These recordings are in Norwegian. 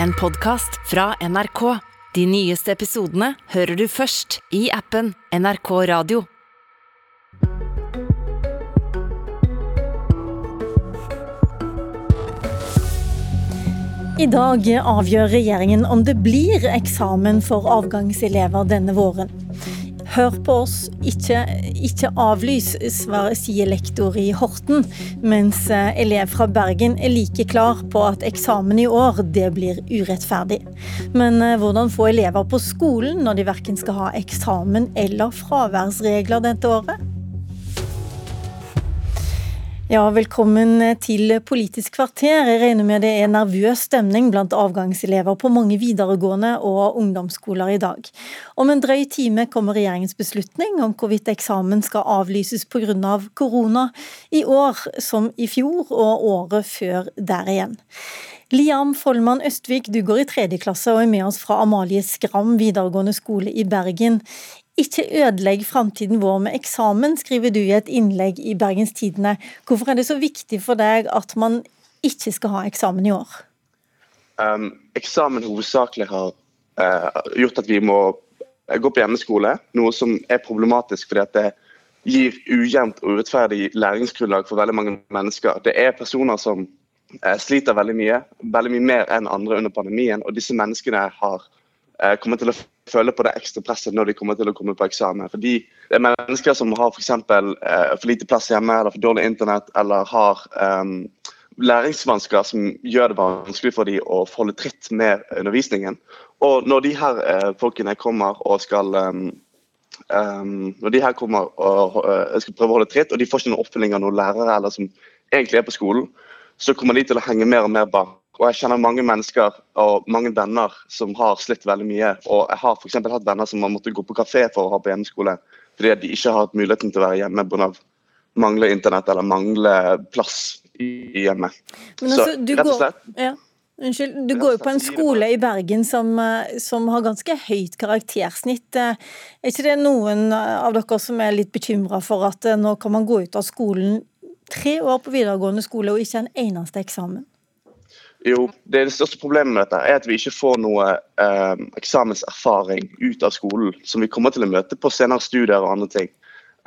en podkast fra NRK. De nyeste episodene hører du først i appen NRK Radio. I dag avgjør regjeringen om det blir eksamen for avgangselever denne våren. Hør på oss, ikke, ikke avlys, svarer sier lektor i Horten. Mens eh, elev fra Bergen er like klar på at eksamen i år, det blir urettferdig. Men eh, hvordan få elever på skolen når de verken skal ha eksamen eller fraværsregler dette året? Ja, velkommen til Politisk kvarter. Jeg regner med det er nervøs stemning blant avgangselever på mange videregående og ungdomsskoler i dag. Om en drøy time kommer regjeringens beslutning om hvorvidt eksamen skal avlyses pga. Av korona, i år som i fjor og året før der igjen. Liam Follmann Østvik, du går i tredje klasse og er med oss fra Amalie Skram videregående skole i Bergen. Ikke ødelegg framtiden vår med eksamen, skriver du i et innlegg i Bergens Tidende. Hvorfor er det så viktig for deg at man ikke skal ha eksamen i år? Um, eksamen hovedsakelig har uh, gjort at vi må gå på hjemmeskole, noe som er problematisk fordi at det gir ujevnt og urettferdig læringsgrunnlag for veldig mange mennesker. Det er personer som uh, sliter veldig mye, veldig mye mer enn andre under pandemien, og disse menneskene har kommet til å føle på det ekstra presset når de kommer til å komme på eksamen. Fordi det er mennesker som har f.eks. For, eh, for lite plass hjemme, eller for dårlig internett, eller har eh, læringsvansker som gjør det vanskelig for dem å holde tritt med undervisningen. Og når de her eh, folkene kommer og skal um, um, Når de her kommer og uh, skal prøve å holde tritt, og de får ikke noen oppfølging av noen lærere eller som egentlig er på skolen, så kommer de til å henge mer og mer bak og jeg kjenner mange mennesker og mange venner som har slitt veldig mye. Og jeg har f.eks. hatt venner som har måttet gå på kafé for å ha på hjemmeskole fordi de ikke har hatt muligheten til å være hjemme pga. mangler internett eller mangler plass i hjemmet. Men altså, du rett og slett går, ja. Unnskyld, du går jo på en skole i Bergen som, eh, som, har ganske høyt karaktersnitt. Eh, er ikke det noen av dere som er litt bekymra for at eh, nå kan man gå ut av skolen tre år på videregående skole og ikke en eneste eksamen? Jo, det, det største problemet med dette er at vi ikke får noe eh, eksamenserfaring ut av skolen som vi kommer til å møte på senere studier og andre ting.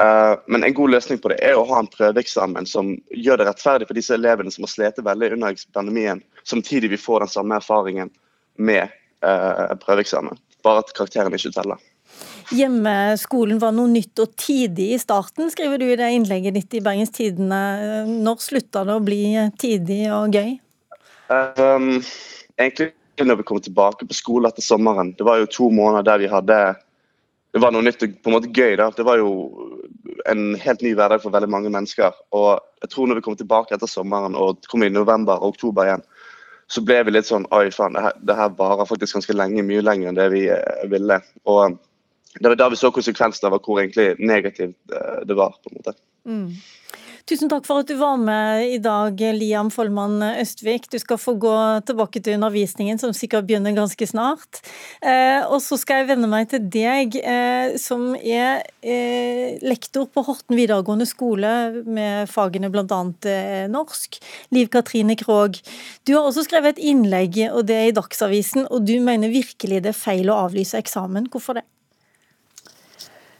Eh, men en god løsning på det er å ha en prøveeksamen som gjør det rettferdig for disse elevene som har slitt veldig under pandemien, samtidig vi får den samme erfaringen med eh, prøveeksamen. Bare at karakterene ikke teller. Hjemmeskolen var noe nytt og tidig i starten, skriver du i det innlegget ditt i Bergens Tidende. Når slutta det å bli tidig og gøy? Um, egentlig når vi kom tilbake på skole etter sommeren. Det var jo to måneder der vi hadde Det var noe nytt og på en måte gøy. da. Det var jo en helt ny hverdag for veldig mange mennesker. Og jeg tror når vi kom tilbake etter sommeren og kom i november og oktober igjen, så ble vi litt sånn Oi, faen, det her, varer faktisk ganske lenge. Mye lenger enn det vi eh, ville. Og det var da vi så konsekvensene av hvor egentlig negativt eh, det var. på en måte. Mm. Tusen takk for at du var med i dag, Liam Follmann Østvik. Du skal få gå tilbake til undervisningen, som sikkert begynner ganske snart. Eh, og så skal jeg vende meg til deg, eh, som er eh, lektor på Horten videregående skole med fagene bl.a. Norsk. Liv Katrine Krogh. Du har også skrevet et innlegg, og det er i Dagsavisen, og du mener virkelig det er feil å avlyse eksamen. Hvorfor det?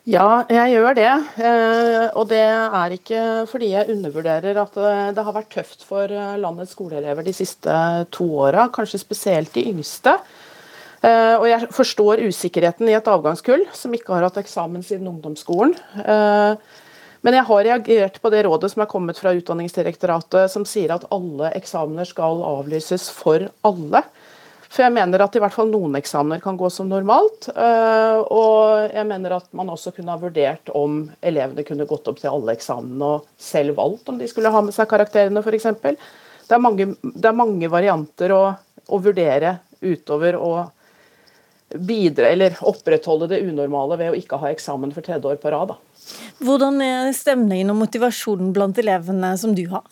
Ja, jeg gjør det. Eh, og det er ikke fordi jeg undervurderer at eh, det har vært tøft for eh, landets skoleelever de siste to åra, kanskje spesielt de yngste. Og jeg forstår usikkerheten i et avgangskull som ikke har hatt eksamen siden ungdomsskolen. Men jeg har reagert på det rådet som er kommet fra Utdanningsdirektoratet, som sier at alle eksamener skal avlyses for alle. For jeg mener at i hvert fall noen eksamener kan gå som normalt. Eh, og jeg mener at man også kunne ha vurdert om elevene kunne gått opp til alle eksamene og selv valgt om de skulle ha med seg karakterene, f.eks. Det, det er mange varianter å, å vurdere utover å bidra, eller opprettholde det unormale ved å ikke ha eksamen for tredje år på rad. Da. Hvordan er stemningen og motivasjonen blant elevene som du har?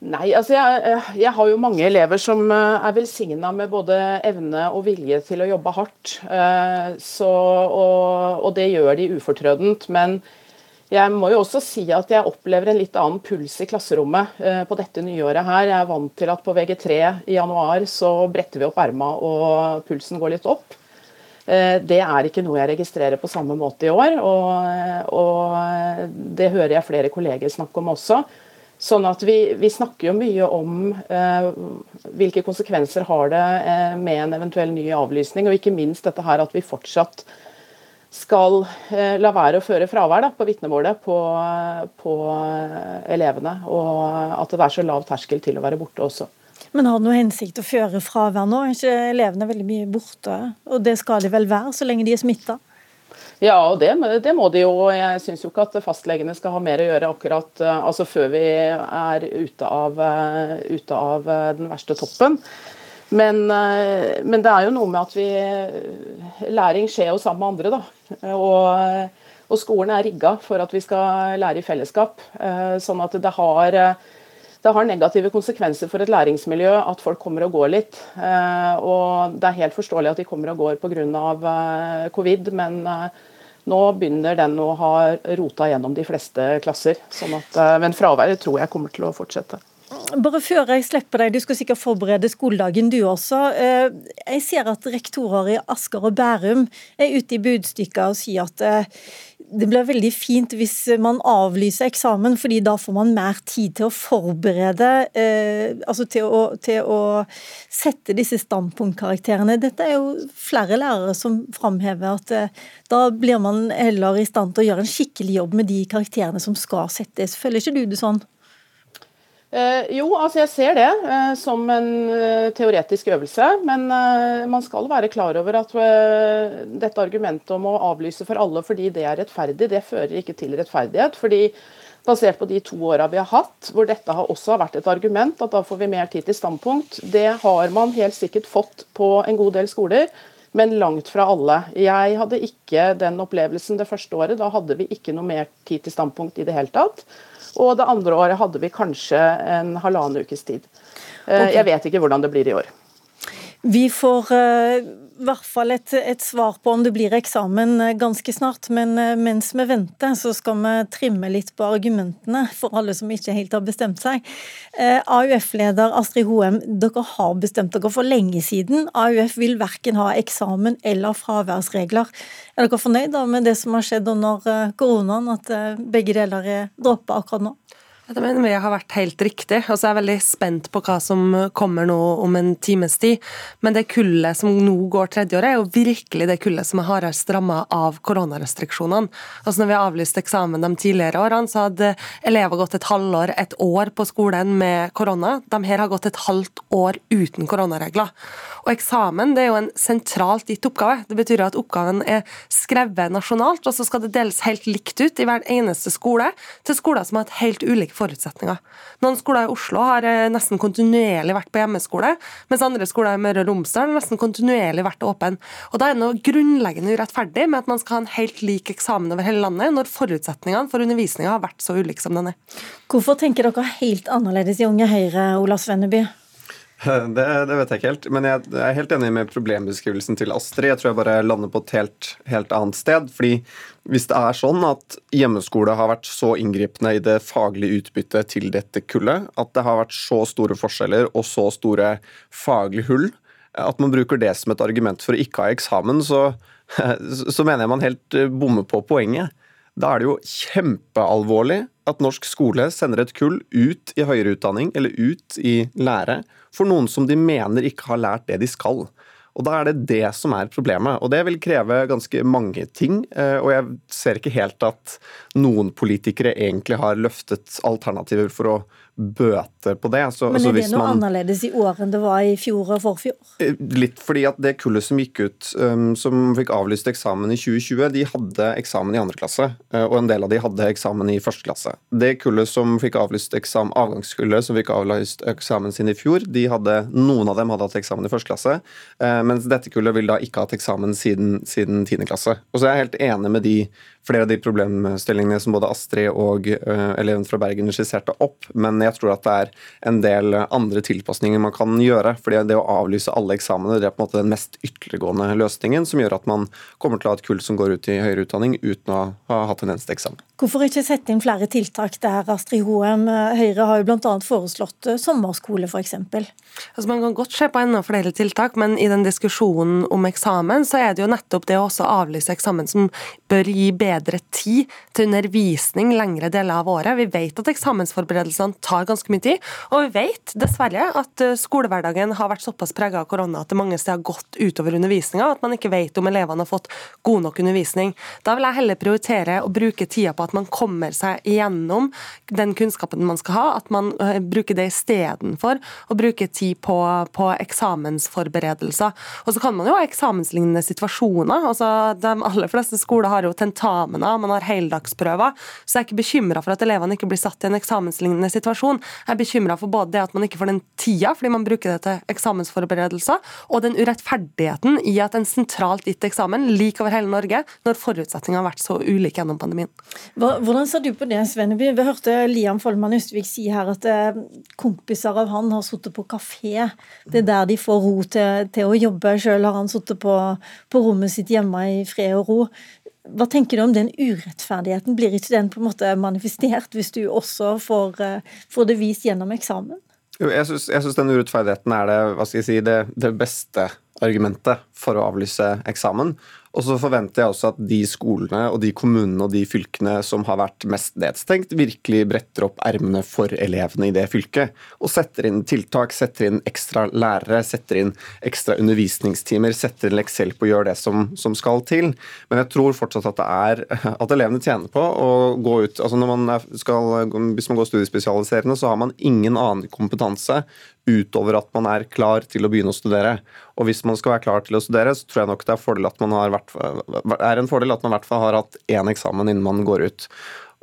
Nei, altså jeg, eh, jeg, har jo mange elever som eh, er velsigna med både evne og vilje til å jobbe hardt. Eh, så, og, og, det gjør de ufortrødent. Men Jeg må jo også si at jeg opplever en litt annen puls i klasserommet på dette nyåret her. Jeg er vant til at på VG3 i januar så bretter vi opp erma og pulsen går litt opp. Det er ikke noe jeg registrerer på samme måte i år, og, og det hører jeg flere kolleger snakke om også. Sånn at vi, vi snakker jo mye om eh, hvilke konsekvenser har det eh, med en eventuell ny avlysning, og ikke minst dette her at vi fortsatt skal eh, la være å føre fravær da, på vitnemålet på, på, eh, elevene. Og at det er så lav terskel til å være borte også. Men har det noen hensikt å føre fravær nå? Er ikke elevene veldig mye borte? Og det skal de vel være, så lenge de er smitta? Ja, og det, det, må de jo. Jeg syns jo ikke at fastlegene skal ha mer å gjøre akkurat eh, altså før vi er ute av, ute av den verste toppen. Men, men, det er jo noe med at vi Læring skjer jo sammen med andre, da. Og, og skolen er rigga for at vi skal lære i fellesskap. Eh, sånn at det har, det har negative konsekvenser for et læringsmiljø at folk kommer og går litt. Eh, og det er helt forståelig at de kommer og går pga. Eh, covid, men nå begynner den å ha rota gjennom de fleste klasser. Sånn at, men fraværet tror jeg kommer til å fortsette. Bare før jeg slipper deg, du skal sikkert forberede skoledagen du også. Eh, jeg ser at rektorer i Asker og Bærum er ute i budstykket og sier at eh, det blir veldig fint hvis man avlyser eksamen, fordi da får man mer tid til å forberede, eh, altså til å, til å sette disse standpunktkarakterene. Dette er jo flere lærere som framhever at da blir man heller i stand til å gjøre en skikkelig jobb med de karakterene som skal settes. Føler ikke du det sånn? Eh, jo, altså jeg ser det eh, som en eh, teoretisk øvelse. Men eh, man skal være klar over at eh, dette argumentet om å avlyse for alle fordi det er rettferdig, det fører ikke til rettferdighet. fordi Basert på de to åra vi har hatt, hvor dette har også vært et argument, at da får vi mer tid til standpunkt, det har man helt sikkert fått på en god del skoler. Men langt fra alle. Jeg hadde ikke den opplevelsen det første året. Da hadde vi ikke noe mer tid til standpunkt i det hele tatt. Og det andre året hadde vi kanskje en halvannen ukes tid. Eh, okay. Jeg vet ikke hvordan det blir i år. Vi får i hvert fall et, et, svar på om det blir eksamen uh, ganske snart. Men uh, mens vi venter, så skal vi trimme litt på argumentene for alle som ikke helt har bestemt seg. AUF-leder Astrid Hoem, dere har bestemt dere for lenge siden. AUF vil verken ha eksamen eller fraværsregler. Er dere fornøyd med det som har skjedd under koronaen, at begge deler er droppa akkurat nå? Det mener vi har vært helt riktig. og så er jeg veldig spent på hva som kommer nå om en times tid. Men det kullet som nå går tredjeåret, er jo virkelig det kullet som er hardest ramma av koronarestriksjonene. Altså når vi har avlyst eksamen de tidligere årene, så hadde elever gått et halvår, et år på skolen med korona. De her har gått et halvt år uten koronaregler. Og eksamen det er jo en sentralt gitt oppgave. Det betyr at oppgaven er skrevet nasjonalt, og så skal det deles helt likt ut i hver eneste skole, til skoler som har hatt helt ulike forutsetninger. Noen skoler i Oslo har eh, nesten kontinuerlig vært på hjemmeskole, mens andre skoler i Møre og Romsdal nesten kontinuerlig vært åpne. Og Da er det noe grunnleggende urettferdig med at man skal ha en helt lik eksamen over hele landet, når forutsetningene for undervisninga har vært så ulike som den er. Hvorfor tenker dere helt annerledes i Unge Høyre, Ola Svenneby? Det, det, vet jeg ikke helt. Men jeg, er helt enig med problembeskrivelsen til Astrid. Jeg tror jeg bare lander på et helt, helt, annet sted. fordi hvis det er sånn at hjemmeskole har vært så inngripende i det faglige utbyttet til dette kullet, at det har vært så store forskjeller og så store faglige hull, at man bruker det som et argument for å ikke ha eksamen, så, så mener jeg man helt bommer på poenget. Da er det jo kjempealvorlig at norsk skole sender et kull ut i høyere utdanning eller ut i lære for noen som de mener ikke har lært det de skal. Og Da er det det som er problemet. Og Det vil kreve ganske mange ting. Eh, og jeg ser ikke helt at noen politikere egentlig har løftet alternativer for å bøter på det. Så, Men er det noe man, annerledes i år enn det var i fjor og forfjor? Eh, litt fordi at det kullet som gikk ut, um, som fikk avlyst eksamen i 2020, de hadde eksamen i andre klasse, uh, og en del av de hadde eksamen i første klasse. Det kullet som fikk avlyst eksamen, avgangskullet som fikk avlyst eksamen sin i fjor, de hadde, noen av dem hadde hatt eksamen i første klasse, uh, mens dette kullet vil da ikke ha hatt eksamen siden, siden 10. klasse. Og så er jeg helt enig med de flere av de problemstillingene som både Astrid og uh, eleven fra Bergen skisserte opp, men jeg tror at det er en del andre tilpasninger man kan gjøre. fordi det å avlyse alle eksamener det er på en måte den mest ytterliggående løsningen, som gjør at man kommer til å ha et kull som går ut i høyere utdanning uten å ha hatt en eneste eksamen. Hvorfor ikke sette inn flere tiltak der, Astrid Hoem? Høyre har jo bl.a. foreslått eh, sommerskole, f.eks. Altså man kan godt se på enda flere tiltak, men i den diskusjonen om eksamen, så er det jo nettopp det å også avlyse eksamen som bør gi bedre tid til undervisning lengre deler av året. Vi vet at eksamensforberedelsene tar ganske mye tid, og vi vet dessverre at eh, skolehverdagen har vært såpass prega av korona at det mange steder har gått utover undervisninga, at man ikke vet om elevene har fått god nok undervisning. Da vil jeg heller prioritere å bruke tida på at man kommer seg igjennom den kunnskapen man skal ha, at man uh, bruker det istedenfor å bruke tid på, på, eksamensforberedelser. Og så kan man jo ha eksamenslignende situasjoner. altså De aller fleste skoler har jo tentamener, man har heldagsprøver. Så jeg er ikke bekymra for at elevene ikke blir satt i en eksamenslignende situasjon. Jeg er bekymra for både det at man ikke får den tida fordi man bruker det til eksamensforberedelser, og den urettferdigheten i at en sentralt gitt eksamen lik over hele Norge, når forutsetningene har vært så ulike gjennom pandemien. Hvordan ser du på det, Svenneby? Vi hørte Liam Follmann Østvik si her at eh, kompiser av han har sittet på kafé. Det er der de får ro til, til å jobbe. Sjøl har han sittet på, på, rommet sitt hjemme i fred og ro. Hva tenker du om den urettferdigheten? Blir ikke den på en måte manifestert hvis du også får, eh, får det vist gjennom eksamen? Jo, jeg syns den urettferdigheten er det, si, det, det beste argumentet for å avlyse eksamen. Og så forventer jeg også at de skolene og de kommunene og de fylkene som har vært mest nedstengt, virkelig bretter opp ermene for elevene i det fylket. Og setter inn tiltak, setter inn ekstra lærere, setter inn ekstra undervisningstimer, setter inn på å gjøre det som, som, skal til. Men jeg tror fortsatt at det er at elevene tjener på å gå ut altså når man skal, Hvis man går studiespesialiserende, så har man ingen annen kompetanse utover at man er klar til å begynne å studere. Og hvis man skal være klar til å studere, så tror jeg nok det er, vært, er en fordel at man i hvert fall har hatt én eksamen innen man går ut.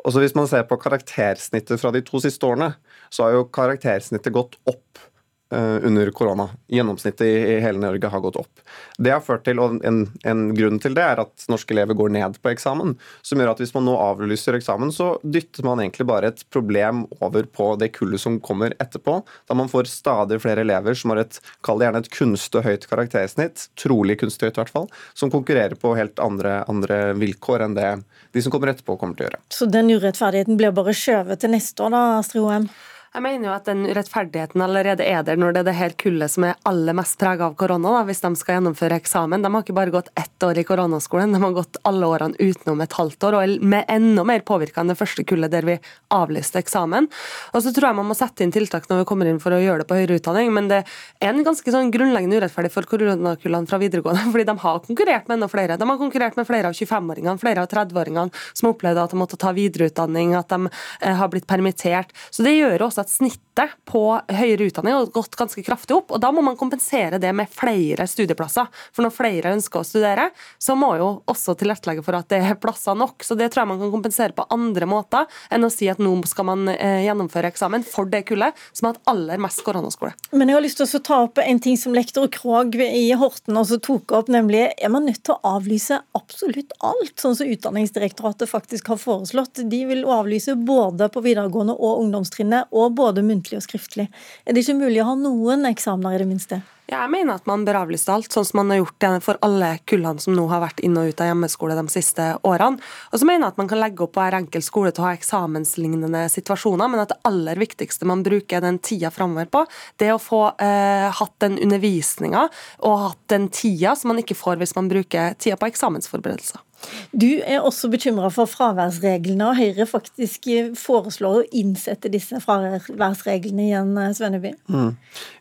Og så Hvis man ser på karaktersnittet fra de to siste årene, så har jo karaktersnittet gått opp under korona. Gjennomsnittet i hele Norge har gått opp. Det har ført til, og en, en, grunn til det er at norske elever går ned på eksamen. Som gjør at hvis man nå avlyser eksamen, så dytter man egentlig bare et problem over på det kullet som kommer etterpå. Da man får stadig flere elever som har et, kall det gjerne et kunstig høyt karaktersnitt, trolig kunstig høyt i hvert fall, som konkurrerer på helt andre, andre vilkår enn det de som kommer etterpå, kommer til å gjøre. Så den urettferdigheten blir bare skjøvet til neste år, da, Astrid Hoem? Jeg mener jo at den urettferdigheten allerede er der når det er det her kullet som er aller mest prega av korona, da, hvis de skal gjennomføre eksamen. De har ikke bare gått ett år i koronaskolen, de har gått alle årene utenom et halvt år, og med enda mer påvirka enn det første kullet der vi avlyste eksamen. Og så tror jeg man må sette inn tiltak når vi kommer inn for å gjøre det på høyere utdanning, men det er en ganske sånn grunnleggende urettferdig for koronakullene fra videregående, fordi de har konkurrert med enda flere. De har konkurrert med flere av 25-åringene, flere av 30-åringene som opplevde at de måtte ta videreutdanning, at de eh, har blitt permittert. Så det gjør også at at snittet på høyere utdanning har gått ganske kraftig opp. og Da må man kompensere det med flere studieplasser. For når flere ønsker å studere, så må jo også tilrettelegge for at det er plasser nok. Så det tror jeg man kan kompensere på andre måter enn å si at nå skal man eh, gjennomføre eksamen for det kullet som har hatt aller mest koronaskole. Men jeg har lyst til å ta opp en ting som lektor Krog i Horten også tok opp, nemlig er man nødt til å avlyse absolutt alt, sånn som Utdanningsdirektoratet faktisk har foreslått. De vil avlyse både på videregående og ungdomstrinnet, og både muntlig og skriftlig. Er det ikke mulig å ha noen eksamener, i det minste? Jeg mener at man bør avlyse alt, sånn som man har gjort det for alle kullene som nå har vært inn og ut av hjemmeskole de siste årene. Og så mener jeg at man kan legge opp på hver enkelt skole til å ha eksamenslignende situasjoner, men at det aller viktigste man bruker den tida framover på, det er å få eh, hatt den undervisninga og hatt den tida som man ikke får hvis man bruker tida på eksamensforberedelser. Du er også bekymra for fraværsreglene, og Høyre faktisk foreslår å innsette disse fraværsreglene igjen, Svenneby? Mm.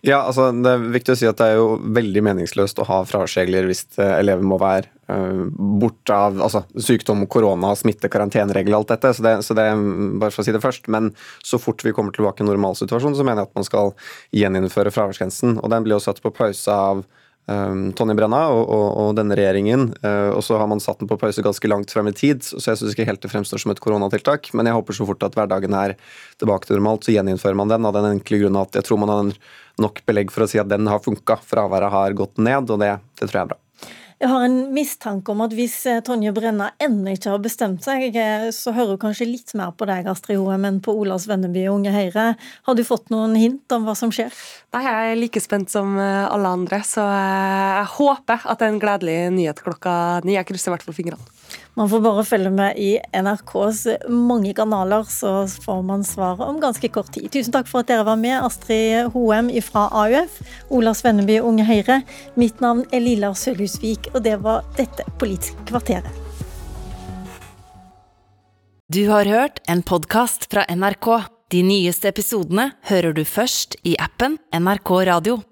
Ja, altså Det er viktig å si at det er jo veldig meningsløst å ha fraværsregler hvis eleven elever må være uh, borte av altså, sykdom, korona, smitte, karanteneregler, alt dette. Så det, så det, bare for å si det først. Men så fort vi kommer tilbake i normalsituasjonen, så mener jeg at man skal gjeninnføre fraværsgrensen. Og den blir jo satt på pause av Tonje Brenna og, og, og, denne regjeringen. Uh, og så har man satt den på pause ganske langt frem i tid, så jeg syns ikke helt det fremstår som et koronatiltak. Men jeg håper så fort at hverdagen er tilbake til normalt, så gjeninnfører man den av den enkle grunn at jeg tror man har nok belegg for å si at den har funka. Fraværet har gått ned, og det, det tror jeg er bra. Jeg har en mistanke om at hvis eh, Tonje Brenna ennå ikke har bestemt seg, eh, så hører hun kanskje litt mer på deg, Astrid Hoem, enn på Olas Venneby og Unge Høyre. Har du fått noen hint om hva som skjer? Nei, Jeg er like spent som alle andre, så jeg håper at det er en gledelig nyhet klokka ni. Jeg krysser i hvert fall fingrene. Man får bare følge med i NRKs mange kanaler, så får man svaret om ganske kort tid. Tusen takk for at dere var med, Astrid Hoem fra AUF, Ola Svenneby, Unge Høyre. Mitt navn er Lilla Sølhusvik, og det var dette Politiske kvarteret. Du har hørt en podkast fra NRK. De nyeste episodene hører du først i appen NRK Radio.